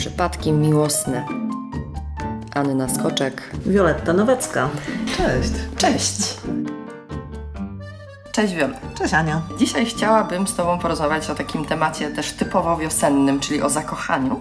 Przypadki miłosne. Anna Skoczek. Wioletta Nowacka. Cześć. Cześć. Cześć Wiol. Cześć Ania. Dzisiaj chciałabym z Tobą porozmawiać o takim temacie też typowo wiosennym, czyli o zakochaniu,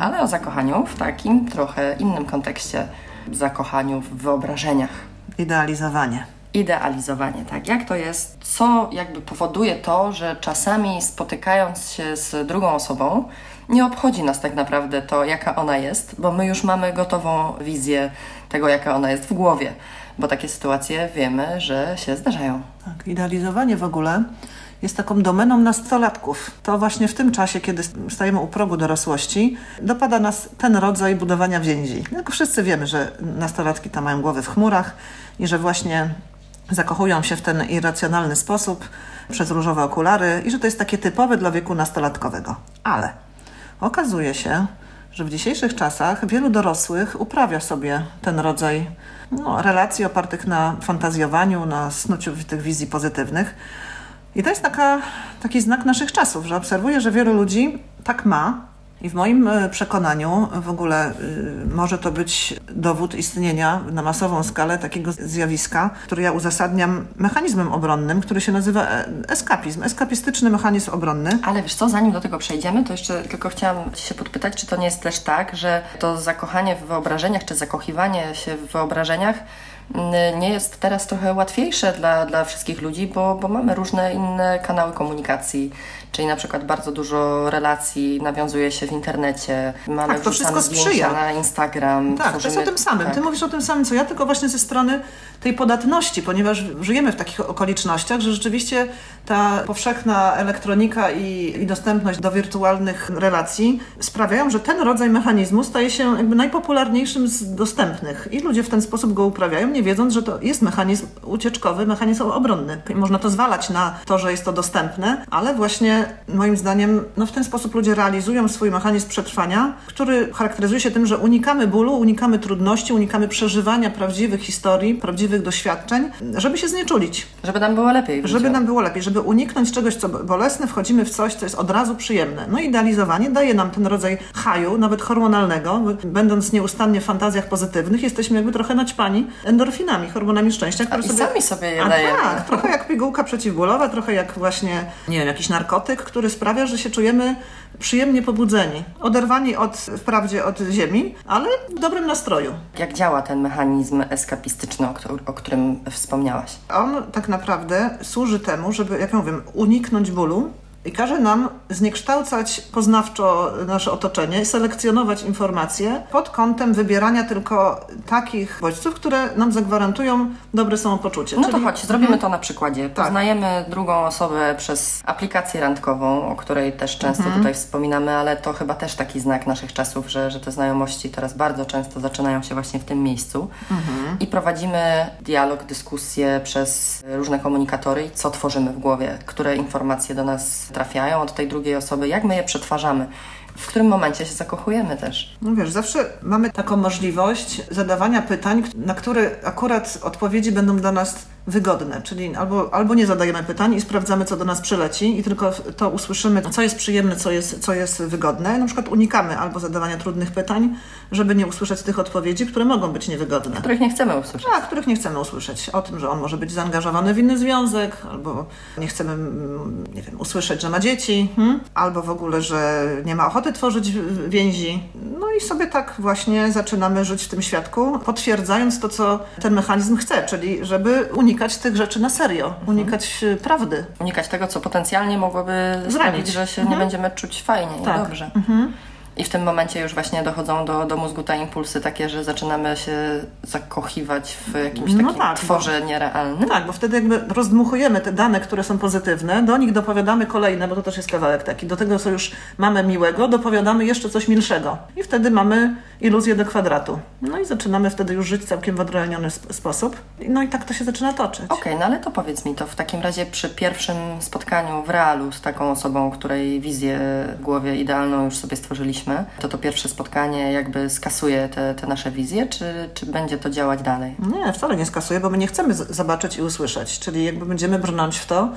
ale o zakochaniu w takim trochę innym kontekście. Zakochaniu w wyobrażeniach. Idealizowanie. Idealizowanie, tak. Jak to jest? Co jakby powoduje to, że czasami spotykając się z drugą osobą, nie obchodzi nas tak naprawdę to, jaka ona jest, bo my już mamy gotową wizję tego, jaka ona jest w głowie. Bo takie sytuacje wiemy, że się zdarzają. Tak, idealizowanie w ogóle jest taką domeną nastolatków. To właśnie w tym czasie, kiedy stajemy u progu dorosłości, dopada nas ten rodzaj budowania więzi. Wszyscy wiemy, że nastolatki tam mają głowy w chmurach i że właśnie zakochują się w ten irracjonalny sposób przez różowe okulary i że to jest takie typowe dla wieku nastolatkowego. Ale okazuje się, że w dzisiejszych czasach wielu dorosłych uprawia sobie ten rodzaj no, relacji opartych na fantazjowaniu, na snuciu tych wizji pozytywnych. I to jest taka, taki znak naszych czasów, że obserwuję, że wielu ludzi tak ma. I w moim e, przekonaniu w ogóle y, może to być dowód istnienia na masową skalę takiego zjawiska, który ja uzasadniam mechanizmem obronnym, który się nazywa e, eskapizm, eskapistyczny mechanizm obronny. Ale wiesz co, zanim do tego przejdziemy, to jeszcze tylko chciałam się podpytać, czy to nie jest też tak, że to zakochanie w wyobrażeniach, czy zakochiwanie się w wyobrażeniach mm, nie jest teraz trochę łatwiejsze dla, dla wszystkich ludzi, bo, bo mamy różne inne kanały komunikacji, czyli na przykład bardzo dużo relacji nawiązuje się w internecie, mamy Tak, to wszystko sprzyja. na Instagram. Tak, to jest o tym samym. tak. Ty mówisz o tym samym, co ja, tylko właśnie ze strony tej podatności, ponieważ żyjemy w takich okolicznościach, że rzeczywiście ta powszechna elektronika i, i dostępność do wirtualnych relacji sprawiają, że ten rodzaj mechanizmu staje się jakby najpopularniejszym z dostępnych i ludzie w ten sposób go uprawiają, nie wiedząc, że to jest mechanizm ucieczkowy, mechanizm obronny. Można to zwalać na to, że jest to dostępne, ale właśnie moim zdaniem no w ten sposób ludzie realizują swój mechanizm przetrwania, który charakteryzuje się tym, że unikamy bólu, unikamy trudności, unikamy przeżywania prawdziwych historii, prawdziwych doświadczeń, żeby się znieczulić, Żeby nam było lepiej. żeby nam było lepiej, żeby uniknąć czegoś, co bolesne, wchodzimy w coś, co jest od razu przyjemne. No i idealizowanie daje nam ten rodzaj haju, nawet hormonalnego. Będąc nieustannie w fantazjach pozytywnych, jesteśmy jakby trochę naćpani endorfinami, hormonami szczęścia, które i sami sobie je A dajemy. tak, trochę jak pigułka przeciwbólowa, trochę jak właśnie, nie wiem, jakiś narkotyk, który sprawia, że się czujemy przyjemnie pobudzeni, oderwani od, wprawdzie od ziemi, ale w dobrym nastroju. Jak działa ten mechanizm eskapistyczny, o, o którym wspomniałaś? On tak naprawdę służy temu, żeby, jak ja mówię, uniknąć bólu i każe nam zniekształcać poznawczo nasze otoczenie, selekcjonować informacje pod kątem wybierania tylko takich bodźców, które nam zagwarantują dobre samopoczucie. No to Czyli- chodź, zrobimy to na przykładzie. Tak. Poznajemy drugą osobę przez aplikację randkową, o której też często Mhm. tutaj wspominamy, ale to chyba też taki znak naszych czasów, że, że te znajomości teraz bardzo często zaczynają się właśnie w tym miejscu. Mhm. I prowadzimy dialog, dyskusję przez różne komunikatory, i co tworzymy w głowie, które informacje do nas trafiają od tej drugiej osoby, jak my je przetwarzamy. W którym momencie się zakochujemy też. No wiesz, zawsze mamy taką możliwość zadawania pytań, na które akurat odpowiedzi będą dla nas wygodne, czyli albo, albo nie zadajemy pytań i sprawdzamy, co do nas przyleci i tylko to usłyszymy, co jest przyjemne, co jest, co jest wygodne. Na przykład unikamy albo zadawania trudnych pytań, żeby nie usłyszeć tych odpowiedzi, które mogą być niewygodne. Których nie chcemy usłyszeć. A, których nie chcemy usłyszeć. O tym, że on może być zaangażowany w inny związek, albo nie chcemy, mm, nie wiem, usłyszeć, że ma dzieci, hmm? albo w ogóle, że nie ma ochoty tworzyć więzi. No i sobie tak właśnie zaczynamy żyć w tym świadku, potwierdzając to, co ten mechanizm chce, czyli żeby unikać tych rzeczy na serio, unikać y, prawdy. unikać tego, co potencjalnie mogłoby sprawić, Zranić. że się Mhm. nie będziemy czuć fajnie Tak. i dobrze. I w tym momencie już właśnie dochodzą do, do mózgu te impulsy takie, że zaczynamy się zakochiwać w jakimś No takim tak, tworze nierealnym. Tak, bo wtedy jakby rozdmuchujemy te dane, które są pozytywne, do nich dopowiadamy kolejne, bo to też jest kawałek taki. Do tego, co już mamy miłego, dopowiadamy jeszcze coś milszego. I wtedy mamy iluzję do kwadratu. No i zaczynamy wtedy już żyć całkiem w odrealniony sp- sposób. No i tak to się zaczyna toczyć. Okej, no ale to powiedz mi, to w takim razie przy pierwszym spotkaniu w realu z taką osobą, której wizję w głowie idealną już sobie stworzyliśmy, to to pierwsze spotkanie jakby skasuje te, te nasze wizje, czy, czy będzie to działać dalej? Nie, wcale nie skasuje, bo my nie chcemy zobaczyć i usłyszeć. Czyli jakby będziemy brnąć w to,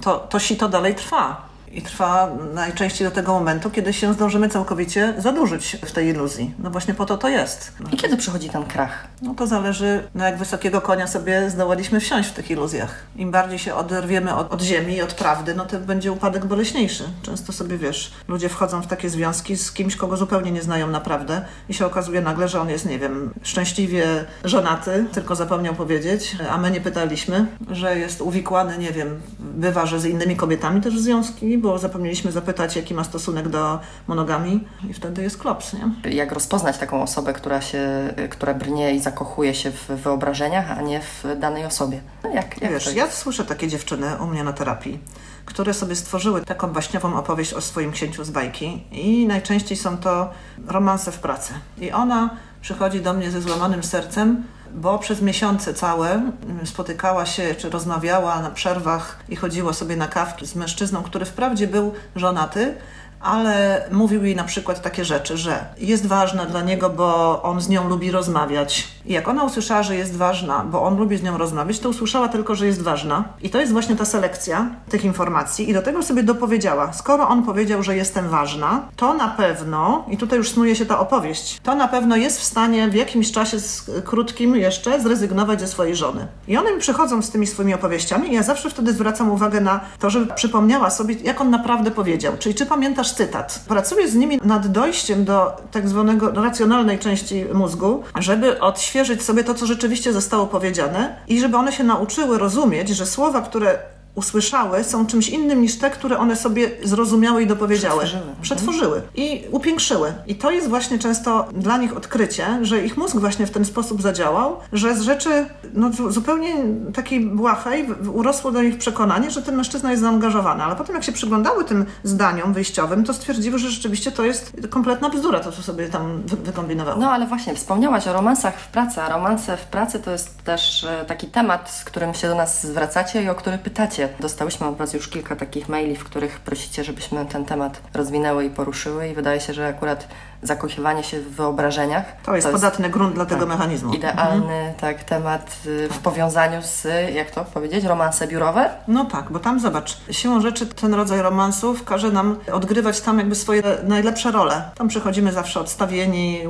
to, to dalej trwa. I trwa najczęściej do tego momentu, kiedy się zdążymy całkowicie zadłużyć w tej iluzji. No właśnie po to to jest. I kiedy przychodzi ten krach? No to zależy, na jak wysokiego konia sobie zdołaliśmy wsiąść w tych iluzjach. Im bardziej się oderwiemy od, od ziemi i od prawdy, no to będzie upadek boleśniejszy. Często sobie wiesz, ludzie wchodzą w takie związki z kimś, kogo zupełnie nie znają naprawdę i się okazuje nagle, że on jest, nie wiem, szczęśliwie żonaty, tylko zapomniał powiedzieć, a my nie pytaliśmy, że jest uwikłany, nie wiem, bywa, że z innymi kobietami też związki, bo zapomnieliśmy zapytać, jaki ma stosunek do monogami i wtedy jest klops, nie? Jak rozpoznać taką osobę, która się, która brnie i zakochuje się w wyobrażeniach, a nie w danej osobie? No jak, jak Wiesz, ja słyszę takie dziewczyny u mnie na terapii, które sobie stworzyły taką baśniową opowieść o swoim księciu z bajki i najczęściej są to romanse w pracy. I ona przychodzi do mnie ze złamanym sercem, bo przez miesiące całe spotykała się czy rozmawiała na przerwach i chodziła sobie na kawki z mężczyzną, który wprawdzie był żonaty, ale mówił jej na przykład takie rzeczy, że jest ważna dla niego, bo on z nią lubi rozmawiać. I jak ona usłyszała, że jest ważna, bo on lubi z nią rozmawiać, to usłyszała tylko, że jest ważna. I to jest właśnie ta selekcja tych informacji. I do tego sobie dopowiedziała, skoro on powiedział, że jestem ważna, to na pewno, i tutaj już snuje się ta opowieść, to na pewno jest w stanie w jakimś czasie krótkim jeszcze zrezygnować ze swojej żony. I one mi przychodzą z tymi swoimi opowieściami i ja zawsze wtedy zwracam uwagę na to, żeby przypomniała sobie, jak on naprawdę powiedział. Czyli czy pamiętasz cytat. Pracuję z nimi nad dojściem do tak zwanego racjonalnej części mózgu, żeby odświeżyć sobie to, co rzeczywiście zostało powiedziane i żeby one się nauczyły rozumieć, że słowa, które usłyszały, są czymś innym niż te, które one sobie zrozumiały i dopowiedziały. Przetworzyły. Przetworzyły i upiększyły. I to jest właśnie często dla nich odkrycie, że ich mózg właśnie w ten sposób zadziałał, że z rzeczy no, zupełnie takiej błahej urosło do nich przekonanie, że ten mężczyzna jest zaangażowany. Ale potem jak się przyglądały tym zdaniom wyjściowym, to stwierdziły, że rzeczywiście to jest kompletna bzdura, to co sobie tam wy wykombinowało. No ale właśnie, wspomniałaś o romansach w pracy, a romanse w pracy to jest też e, taki temat, z którym się do nas zwracacie i o który pytacie Dostałyśmy od Was już kilka takich maili, w których prosicie, żebyśmy ten temat rozwinęły i poruszyły i wydaje się, że akurat zakochiwanie się w wyobrażeniach. To jest, to jest podatny grunt dla tak, tego mechanizmu. Idealny mhm. tak, temat y, w powiązaniu z, jak to powiedzieć, romanse biurowe? No tak, bo tam zobacz, siłą rzeczy ten rodzaj romansów każe nam odgrywać tam jakby swoje najlepsze role. Tam przychodzimy zawsze odstawieni,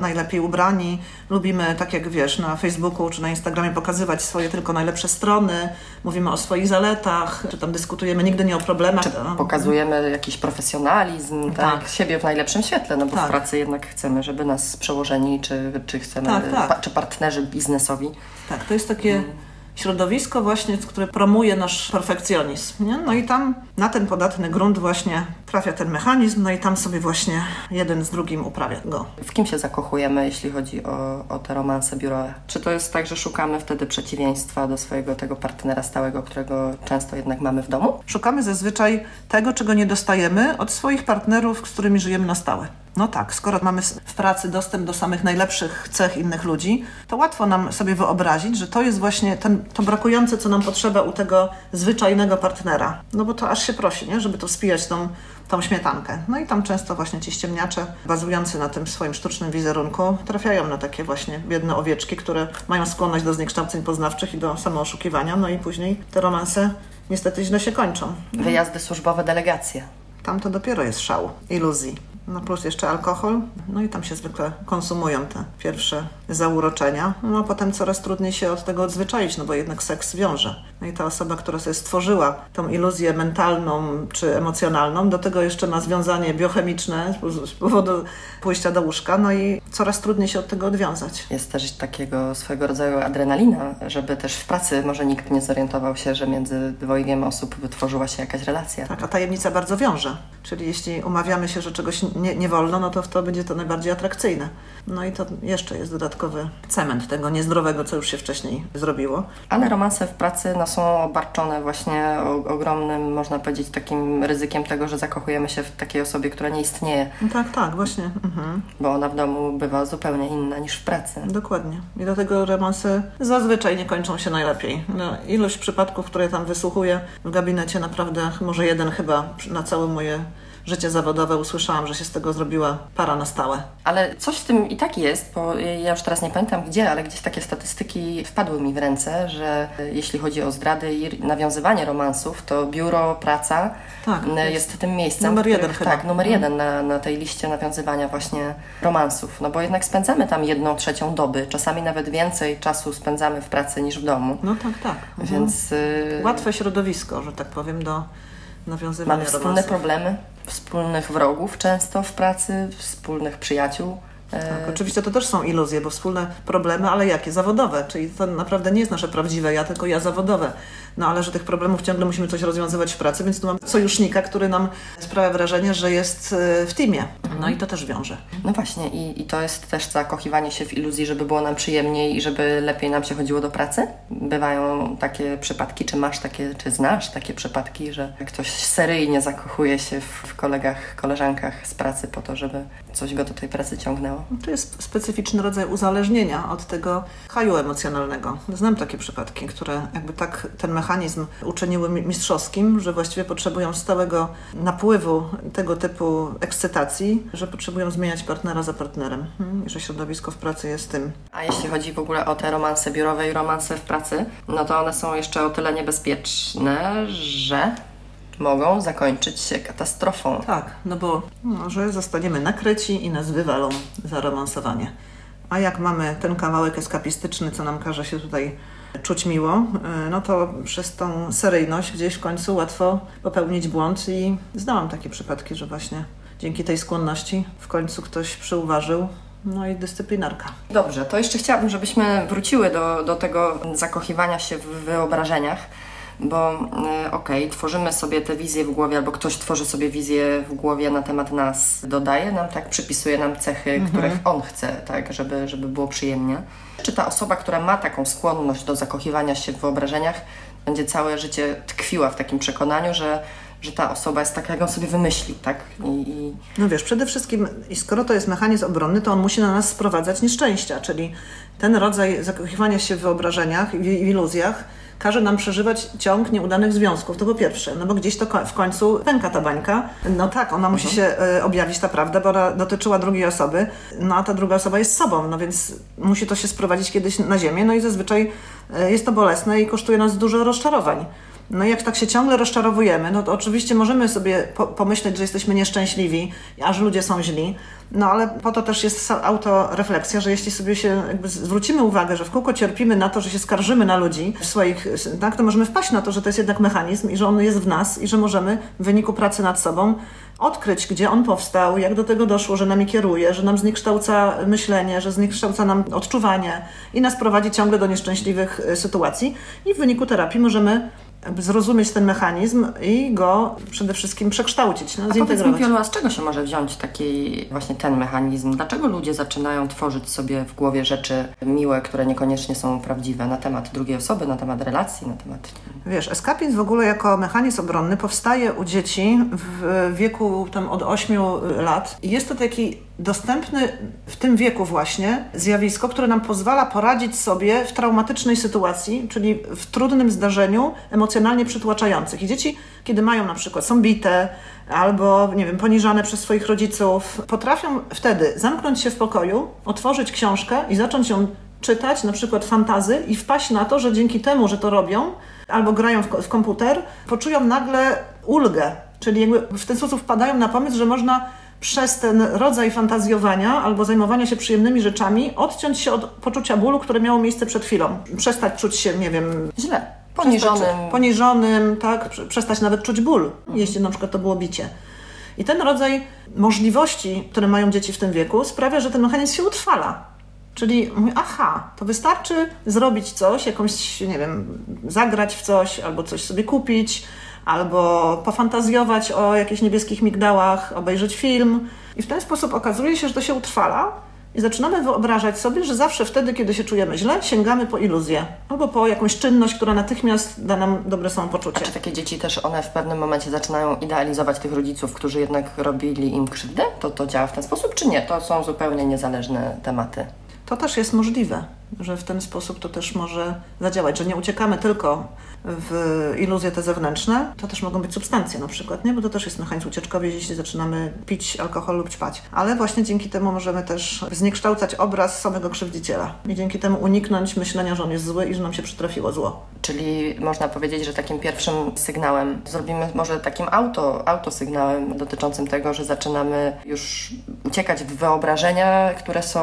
najlepiej ubrani, lubimy, tak jak wiesz, na Facebooku czy na Instagramie pokazywać swoje tylko najlepsze strony, mówimy o swoich zaletach, czy tam dyskutujemy nigdy nie o problemach. Czy pokazujemy jakiś profesjonalizm, tak, tak, siebie w najlepszym świetle, no bo tak. Pracy jednak chcemy, żeby nas przełożeni, czy, czy chcemy, tak, tak. Pa, czy partnerzy biznesowi. Tak, to jest takie... Hmm środowisko właśnie, które promuje nasz perfekcjonizm. Nie? No i tam na ten podatny grunt właśnie trafia ten mechanizm, no i tam sobie właśnie jeden z drugim uprawia go. W kim się zakochujemy, jeśli chodzi o, o te romanse biurowe? Czy to jest tak, że szukamy wtedy przeciwieństwa do swojego tego partnera stałego, którego często jednak mamy w domu? Szukamy zazwyczaj tego, czego nie dostajemy od swoich partnerów, z którymi żyjemy na stałe. No tak, skoro mamy w pracy dostęp do samych najlepszych cech innych ludzi, to łatwo nam sobie wyobrazić, że to jest właśnie ten, to brakujące, co nam potrzeba u tego zwyczajnego partnera. No bo to aż się prosi, nie? żeby to wspijać tą, tą śmietankę. No i tam często właśnie ci ściemniacze, bazujący na tym swoim sztucznym wizerunku, trafiają na takie właśnie biedne owieczki, które mają skłonność do zniekształceń poznawczych i do samooszukiwania, no i później te romanse niestety źle się kończą. Wyjazdy służbowe, delegacje. Tam to dopiero jest szał, iluzji no plus jeszcze alkohol, no i tam się zwykle konsumują te pierwsze zauroczenia, no a potem coraz trudniej się od tego odzwyczaić, no bo jednak seks wiąże. No i ta osoba, która sobie stworzyła tą iluzję mentalną czy emocjonalną, do tego jeszcze ma związanie biochemiczne z powodu pójścia do łóżka, no i coraz trudniej się od tego odwiązać. Jest też takiego swojego rodzaju adrenalina, żeby też w pracy może nikt nie zorientował się, że między dwojgiem osób wytworzyła się jakaś relacja. Tak, a tajemnica bardzo wiąże. Czyli jeśli umawiamy się, że czegoś nie, nie wolno, no to, to będzie to najbardziej atrakcyjne. No i to jeszcze jest dodatkowy cement tego niezdrowego, co już się wcześniej zrobiło. Ale romanse w pracy no, są obarczone właśnie ogromnym, można powiedzieć, takim ryzykiem tego, że zakochujemy się w takiej osobie, która nie istnieje. No tak, tak, właśnie. Mhm. Bo ona w domu bywa zupełnie inna niż w pracy. Dokładnie. I dlatego romanse zazwyczaj nie kończą się najlepiej. No, ilość przypadków, które tam wysłuchuję w gabinecie, naprawdę może jeden chyba na całe moje życie zawodowe usłyszałam, że się z tego zrobiła para na stałe. Ale coś w tym i tak jest, bo ja już teraz nie pamiętam gdzie, ale gdzieś takie statystyki wpadły mi w ręce, że jeśli chodzi o zdrady i nawiązywanie romansów, to biuro, praca Tak, m, jest tym miejscem. numer w którym- jeden chyba. Tak, numer jeden na, na tej liście nawiązywania właśnie romansów. No bo jednak spędzamy tam jedną trzecią doby, czasami nawet więcej czasu spędzamy w pracy niż w domu. No tak, tak. Więc y, Łatwe środowisko, że tak powiem, do nawiązywania mamy wspólne problemy, wspólnych wrogów często w pracy, wspólnych przyjaciół. E, Tak, oczywiście to też są iluzje, bo wspólne problemy, ale jakie? Zawodowe, czyli to naprawdę nie jest nasze prawdziwe ja, tylko ja zawodowe. No ale że tych problemów ciągle musimy coś rozwiązywać w pracy, więc tu mam sojusznika, który nam sprawia wrażenie, że jest e, w teamie. No i to też wiąże. No właśnie, i, i to jest też zakochiwanie się w iluzji, żeby było nam przyjemniej i żeby lepiej nam się chodziło do pracy. Bywają takie przypadki, czy masz takie, czy znasz takie przypadki, że ktoś seryjnie zakochuje się w, w kolegach, koleżankach z pracy po to, żeby coś go do tej pracy ciągnęło. To jest specyficzny rodzaj uzależnienia od tego haju emocjonalnego. Znam takie przypadki, które jakby tak ten mechanizm uczyniły mi- mistrzowskim, że właściwie potrzebują stałego napływu tego typu ekscytacji, że potrzebują zmieniać partnera za partnerem. Hmm, I że środowisko w pracy jest tym. A jeśli chodzi w ogóle o te romanse biurowe i romanse w pracy, no to one są jeszcze o tyle niebezpieczne, że mogą zakończyć się katastrofą. Tak, no bo no, że zostaniemy nakryci i nas wywalą za romansowanie. A jak mamy ten kawałek eskapistyczny, co nam każe się tutaj czuć miło, y, no to przez tą seryjność gdzieś w końcu łatwo popełnić błąd i znałam takie przypadki, że właśnie dzięki tej skłonności w końcu ktoś przyuważył, no i dyscyplinarka. Dobrze, to jeszcze chciałabym, żebyśmy wróciły do, do tego zakochiwania się w wyobrażeniach, bo e, okej, tworzymy sobie te wizje w głowie, albo ktoś tworzy sobie wizję w głowie na temat nas, dodaje nam, tak, przypisuje nam cechy, których on chce, tak, żeby, żeby było przyjemnie. Czy ta osoba, która ma taką skłonność do zakochiwania się w wyobrażeniach, będzie całe życie tkwiła w takim przekonaniu, że, że ta osoba jest taka, jak on sobie wymyślił, tak? I, i No wiesz, przede wszystkim, skoro to jest mechanizm obronny, to on musi na nas sprowadzać nieszczęścia, czyli ten rodzaj zakochiwania się w wyobrażeniach i w iluzjach każe nam przeżywać ciąg nieudanych związków. To po pierwsze, no bo gdzieś to w końcu pęka ta bańka. No tak, ona musi się e, objawić, ta prawda, bo ona dotyczyła drugiej osoby, no a ta druga osoba jest sobą, no więc musi to się sprowadzić kiedyś na ziemię, no i zazwyczaj e, jest to bolesne i kosztuje nas dużo rozczarowań. No jak tak się ciągle rozczarowujemy, no to oczywiście możemy sobie po pomyśleć, że jesteśmy nieszczęśliwi, a że ludzie są źli, no ale po to też jest autorefleksja, że jeśli sobie się jakby zwrócimy uwagę, że w kółko cierpimy na to, że się skarżymy na ludzi w swoich, tak, to możemy wpaść na to, że to jest jednak mechanizm i że on jest w nas i że możemy w wyniku pracy nad sobą odkryć, gdzie on powstał, jak do tego doszło, że nami kieruje, że nam zniekształca myślenie, że zniekształca nam odczuwanie i nas prowadzi ciągle do nieszczęśliwych y, sytuacji. I w wyniku terapii możemy jakby zrozumieć ten mechanizm i go przede wszystkim przekształcić, no, mi, zintegrować. Piolu, a z czego się może wziąć taki właśnie ten mechanizm? Dlaczego ludzie zaczynają tworzyć sobie w głowie rzeczy miłe, które niekoniecznie są prawdziwe na temat drugiej osoby, na temat relacji, na temat... Wiesz, eskapizm w ogóle jako mechanizm obronny powstaje u dzieci w wieku tam od 8 lat i jest to taki dostępny w tym wieku właśnie zjawisko, które nam pozwala poradzić sobie w traumatycznej sytuacji, czyli w trudnym zdarzeniu emocjonalnie przytłaczających. I dzieci, kiedy mają na przykład, są bite albo, nie wiem, poniżane przez swoich rodziców, potrafią wtedy zamknąć się w pokoju, otworzyć książkę i zacząć ją czytać, na przykład fantazy i wpaść na to, że dzięki temu, że to robią, albo grają w, w komputer, poczują nagle ulgę. Czyli jakby w ten sposób wpadają na pomysł, że można przez ten rodzaj fantazjowania albo zajmowania się przyjemnymi rzeczami odciąć się od poczucia bólu, które miało miejsce przed chwilą. Przestać czuć się, nie wiem, Źle. Poniżonym. Przestać, poniżonym, tak, prze- przestać nawet czuć ból, jeśli na przykład to było bicie. I ten rodzaj możliwości, które mają dzieci w tym wieku, sprawia, że ten mechanizm się utrwala. Czyli mówię, aha, to wystarczy zrobić coś, jakąś, nie wiem, zagrać w coś, albo coś sobie kupić, albo pofantazjować o jakichś niebieskich migdałach, obejrzeć film. I w ten sposób okazuje się, że to się utrwala i zaczynamy wyobrażać sobie, że zawsze wtedy, kiedy się czujemy źle, sięgamy po iluzję albo po jakąś czynność, która natychmiast da nam dobre A samopoczucie. czy takie dzieci też one w pewnym momencie zaczynają idealizować tych rodziców, którzy jednak robili im krzywdę? To to działa w ten sposób, czy nie? To są zupełnie niezależne tematy. To też jest możliwe. Że w ten sposób to też może zadziałać, że nie uciekamy tylko w iluzje te zewnętrzne, to też mogą być substancje na przykład, nie? bo to też jest mechanizm ucieczkowy, jeśli zaczynamy pić alkohol lub ćpać. Ale właśnie dzięki temu możemy też zniekształcać obraz samego krzywdziciela i dzięki temu uniknąć myślenia, że on jest zły i że nam się przytrafiło zło. Czyli można powiedzieć, że takim pierwszym sygnałem zrobimy może takim auto, autosygnałem dotyczącym tego, że zaczynamy już uciekać w wyobrażenia, które są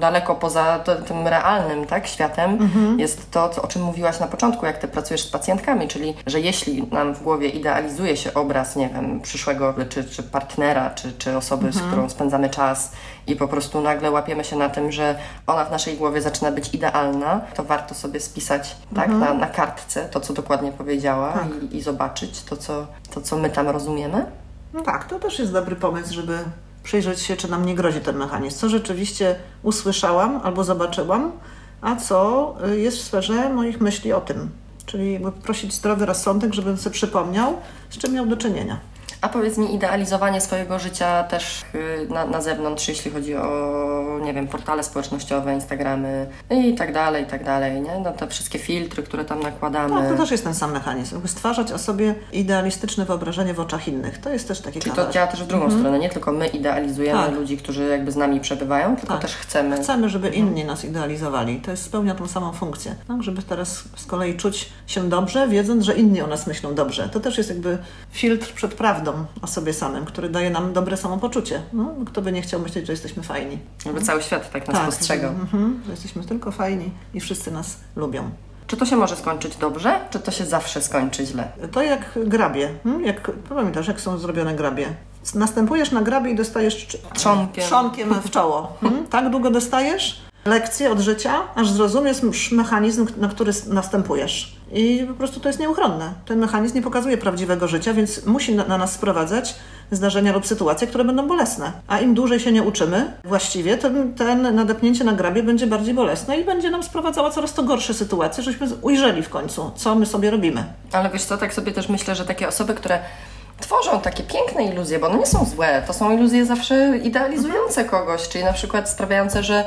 daleko poza tym realnym tak, światem. Mhm. Jest to, co, o czym mówiłaś na początku, jak ty pracujesz z pacjentkami, czyli że jeśli nam w głowie idealizuje się obraz, nie wiem, przyszłego czy, czy partnera, czy, czy osoby, mhm. z którą spędzamy czas i po prostu nagle łapiemy się na tym, że ona w naszej głowie zaczyna być idealna, to warto sobie spisać tak, mhm. na, na kartce to, co dokładnie powiedziała tak. i, i zobaczyć to co, to, co my tam rozumiemy. No tak, to też jest dobry pomysł, żeby przyjrzeć się, czy nam nie grozi ten mechanizm. Co rzeczywiście usłyszałam albo zobaczyłam, a co jest w sferze moich myśli o tym. Czyli jakby prosić zdrowy rozsądek, żebym sobie przypomniał, z czym miał do czynienia. A powiedz mi, idealizowanie swojego życia też y, na, na zewnątrz, jeśli chodzi o, nie wiem, portale społecznościowe, Instagramy i tak dalej, i tak dalej, nie? No, te wszystkie filtry, które tam nakładamy. No, to też jest ten sam mechanizm. Stwarzać o sobie idealistyczne wyobrażenie w oczach innych. To jest też taki Czyli to działa też w drugą mhm. stronę. Nie tylko my idealizujemy tak. ludzi, którzy jakby z nami przebywają, tylko tak. też chcemy. Chcemy, żeby mhm. inni nas idealizowali. To jest spełnia tą samą funkcję. Tak? Żeby teraz z kolei czuć się dobrze, wiedząc, że inni o nas myślą dobrze. To też jest jakby filtr przed prawdą o sobie samym, który daje nam dobre samopoczucie. No, kto by nie chciał myśleć, że jesteśmy fajni. Jakby cały świat tak nas tak, postrzegał. Że, mhm, że jesteśmy tylko fajni i wszyscy nas lubią. Czy to się może skończyć dobrze, czy to się zawsze skończy źle? To jak grabie. Hmm? Jak, pamiętasz, jak są zrobione grabie? Następujesz na grabie i dostajesz trzonkiem, trzonkiem w czoło. Hmm? Tak długo dostajesz lekcje od życia, aż zrozumiesz mechanizm, na który następujesz. I po prostu to jest nieuchronne. Ten mechanizm nie pokazuje prawdziwego życia, więc musi na, na, nas sprowadzać zdarzenia lub sytuacje, które będą bolesne. A im dłużej się nie uczymy właściwie, to ten nadepnięcie na grabie będzie bardziej bolesne i będzie nam sprowadzała coraz to gorsze sytuacje, żebyśmy ujrzeli w końcu, co my sobie robimy. Ale wiesz co, tak sobie też myślę, że takie osoby, które tworzą takie piękne iluzje, bo one nie są złe, to są iluzje zawsze idealizujące kogoś, czyli na przykład sprawiające, że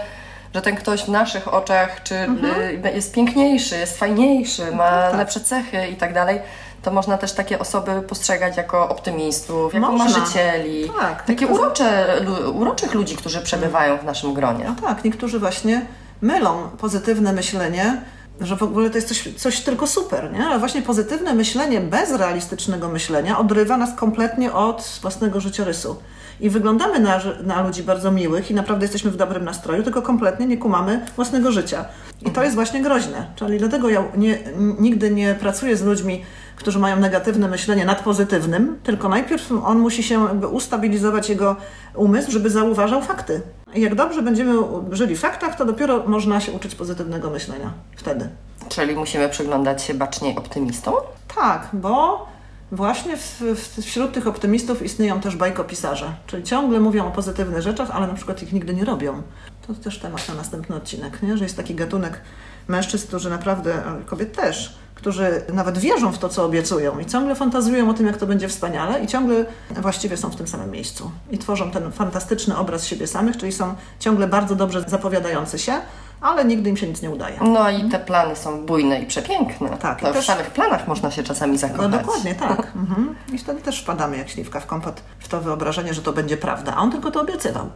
że ten ktoś w naszych oczach czy mhm. Y, jest piękniejszy, jest fajniejszy, ma tak. lepsze cechy i tak dalej, to można też takie osoby postrzegać jako optymistów, jako można. marzycieli. Tak, takie niektórzy... urocze, uroczych ludzi, którzy przebywają w naszym gronie. No tak, niektórzy właśnie mylą pozytywne myślenie że w ogóle to jest coś, coś tylko super, nie? Ale właśnie pozytywne myślenie bez realistycznego myślenia odrywa nas kompletnie od własnego życiorysu i wyglądamy na, na ludzi bardzo miłych i naprawdę jesteśmy w dobrym nastroju, tylko kompletnie nie kumamy własnego życia. I to jest właśnie groźne. Czyli dlatego ja nie, nigdy nie pracuję z ludźmi, którzy mają negatywne myślenie nad pozytywnym, tylko najpierw on musi się jakby ustabilizować jego umysł, żeby zauważał fakty. I jak dobrze będziemy żyli w faktach, to dopiero można się uczyć pozytywnego myślenia wtedy. Czyli musimy przyglądać się baczniej optymistom? Tak, bo Właśnie w, w, wśród tych optymistów istnieją też bajkopisarze, czyli ciągle mówią o pozytywnych rzeczach, ale na przykład ich nigdy nie robią. To też temat na następny odcinek, nie? że jest taki gatunek mężczyzn, którzy naprawdę, kobiet też, którzy nawet wierzą w to, co obiecują i ciągle fantazują o tym, jak to będzie wspaniale i ciągle właściwie są w tym samym miejscu i tworzą ten fantastyczny obraz siebie samych, czyli są ciągle bardzo dobrze zapowiadający się, ale nigdy im się nic nie udaje. No i te plany są bujne i przepiękne. Tak. To też... w samych planach można się czasami zakochać. No dokładnie, tak. Mhm. I wtedy też wpadamy jak śliwka w kompot w to wyobrażenie, że to będzie prawda, a on tylko to obiecywał.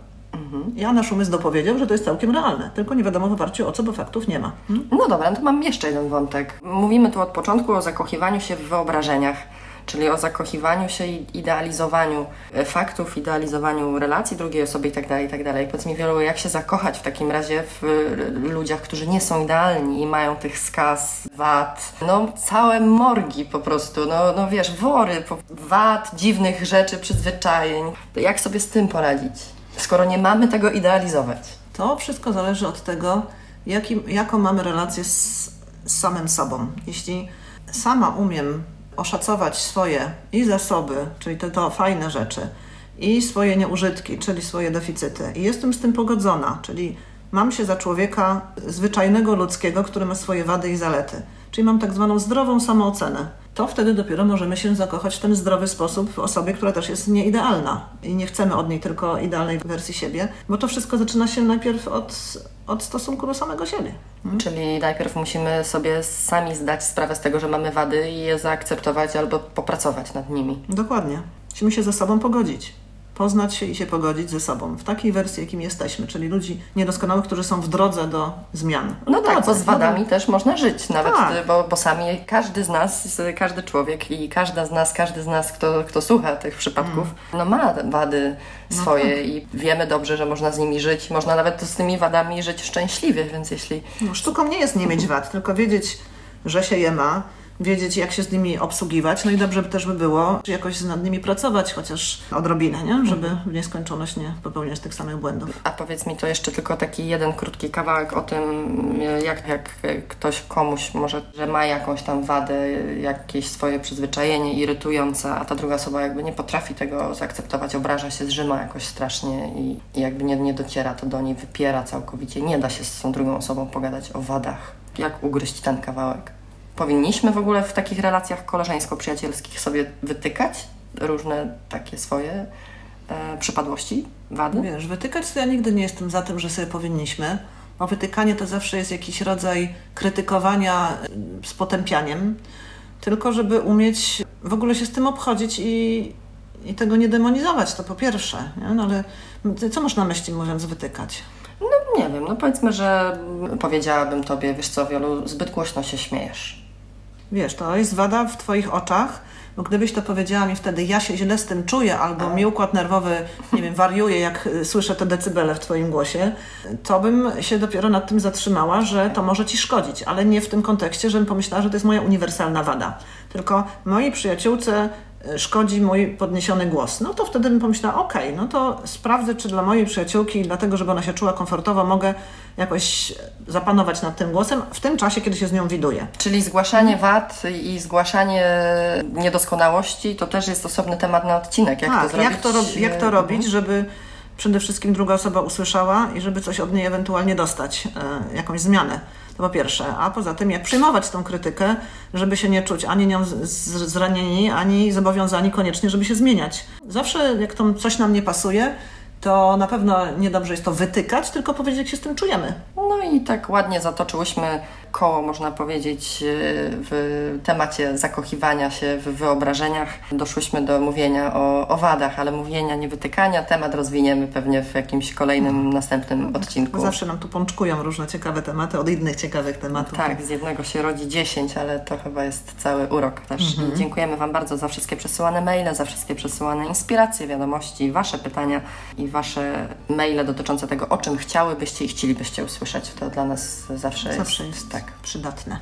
Mhm. Ja nasz umysł dopowiedział, że to jest całkiem realne, tylko nie wiadomo w oparciu o co, bo faktów nie ma. Mhm. No dobra, no to mam jeszcze jeden wątek. Mówimy tu od początku o zakochiwaniu się w wyobrażeniach czyli o zakochiwaniu się i idealizowaniu e, faktów, idealizowaniu relacji drugiej osoby itd., tak itd. Tak Powiedz mi wielu, jak się zakochać w takim razie w e, ludziach, którzy nie są idealni i mają tych skaz, wad, no całe morgi po prostu, no, no wiesz, wory, wad, dziwnych rzeczy, przyzwyczajeń. Jak sobie z tym poradzić, skoro nie mamy tego idealizować? To wszystko zależy od tego, jaki, jaką mamy relację z, samym sobą. Jeśli sama umiem oszacować swoje i zasoby, czyli te to fajne rzeczy, i swoje nieużytki, czyli swoje deficyty. I jestem z tym pogodzona, czyli mam się za człowieka zwyczajnego ludzkiego, który ma swoje wady i zalety. Czyli mam tak zwaną zdrową samoocenę, to wtedy dopiero możemy się zakochać w ten zdrowy sposób w osobie, która też jest nieidealna. I nie chcemy od niej tylko idealnej wersji siebie, bo to wszystko zaczyna się najpierw od, od stosunku do samego siebie. Czyli najpierw musimy sobie sami zdać sprawę z tego, że mamy wady i je zaakceptować albo popracować nad nimi. Dokładnie. Musimy się ze sobą pogodzić. Poznać się i się pogodzić ze sobą w takiej wersji, jakim jesteśmy, czyli ludzi niedoskonałych, którzy są w drodze do zmian. No tak, drodze, bo z wadami no, też można żyć, nawet, Tak. bo, bo sami każdy z nas, każdy człowiek i każda z nas, każdy z nas, kto, kto słucha tych przypadków, no ma wady swoje i wiemy dobrze, że można z nimi żyć, można nawet z tymi wadami żyć szczęśliwie, więc jeśli No, sztuką nie jest nie mieć wad, tylko wiedzieć, że się je ma, wiedzieć, jak się z nimi obsługiwać. No i dobrze by też by było jakoś nad nimi pracować, chociaż odrobinę, nie? żeby w nieskończoność nie popełniać tych samych błędów. A powiedz mi to jeszcze tylko taki jeden krótki kawałek o tym, jak, jak ktoś komuś może, że ma jakąś tam wadę, jakieś swoje przyzwyczajenie irytujące, a ta druga osoba jakby nie potrafi tego zaakceptować, obraża się, zżyma jakoś strasznie i, i jakby nie, nie dociera to do niej, wypiera całkowicie. Nie da się z tą drugą osobą pogadać o wadach. Jak ugryźć ten kawałek? Powinniśmy w ogóle w takich relacjach koleżeńsko-przyjacielskich sobie wytykać różne takie swoje e, przypadłości, wady? Wiesz, wytykać to ja nigdy nie jestem za tym, że sobie powinniśmy, bo wytykanie to zawsze jest jakiś rodzaj krytykowania y, z potępianiem, tylko żeby umieć w ogóle się z tym obchodzić i, i tego nie demonizować, to po pierwsze. Nie? No ale co masz na myśli mówiąc wytykać? No nie wiem, no powiedzmy, że powiedziałabym tobie, wiesz co, Wielu, zbyt głośno się śmiejesz. Wiesz, to jest wada w Twoich oczach, bo gdybyś to powiedziała mi wtedy, ja się źle z tym czuję, albo mi układ nerwowy, nie wiem, wariuje, jak y, słyszę te decybele w Twoim głosie, to bym się dopiero nad tym zatrzymała, że to może Ci szkodzić, ale nie w tym kontekście, żebym pomyślała, że to jest moja uniwersalna wada. Tylko mojej przyjaciółce szkodzi mój podniesiony głos. No to wtedy bym pomyślała, okej, no to sprawdzę, czy dla mojej przyjaciółki, dlatego żeby ona się czuła komfortowo, mogę jakoś zapanować nad tym głosem w tym czasie, kiedy się z nią widuję. Czyli zgłaszanie wad i zgłaszanie niedoskonałości to też jest osobny temat na odcinek. Jak to tak, zrobić? jak to, jak to robić, żeby przede wszystkim druga osoba usłyszała i żeby coś od niej ewentualnie dostać, e, jakąś zmianę. To po pierwsze. A poza tym, jak przyjmować tą krytykę, żeby się nie czuć ani nią zranieni, ani zobowiązani koniecznie, żeby się zmieniać. Zawsze, jak to coś nam nie pasuje, to na pewno niedobrze jest to wytykać, tylko powiedzieć, jak się z tym czujemy. No i tak ładnie zatoczyłyśmy koło, można powiedzieć, e, w temacie zakochiwania się w wyobrażeniach. Doszłyśmy do mówienia o, o wadach, ale mówienia, nie wytykania. Temat rozwiniemy pewnie w jakimś kolejnym, następnym odcinku. Zawsze nam tu pączkują różne ciekawe tematy od innych ciekawych tematów. Tak, z jednego się rodzi 10, ale to chyba jest cały urok też. I dziękujemy Wam bardzo za wszystkie przesyłane maile, za wszystkie przesyłane inspiracje, wiadomości, Wasze pytania i Wasze maile dotyczące tego, o czym chciałybyście i chcielibyście usłyszeć. To dla nas zawsze, Zawsze jest, jest tak. przydatne.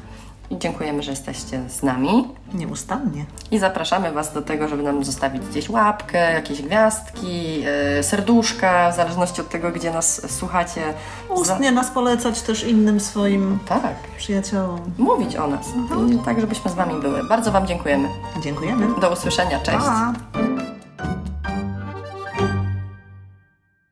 I dziękujemy, że jesteście z nami. Nieustannie. I zapraszamy Was do tego, żeby nam zostawić gdzieś łapkę, jakieś gwiazdki, yy, serduszka, w zależności od tego, gdzie nas słuchacie. Ustnie nas polecać też innym swoim. Tak, przyjaciołom. mówić o nas. I tak, żebyśmy z Wami były. Bardzo Wam dziękujemy. Dziękujemy. Do usłyszenia. Cześć. Pa.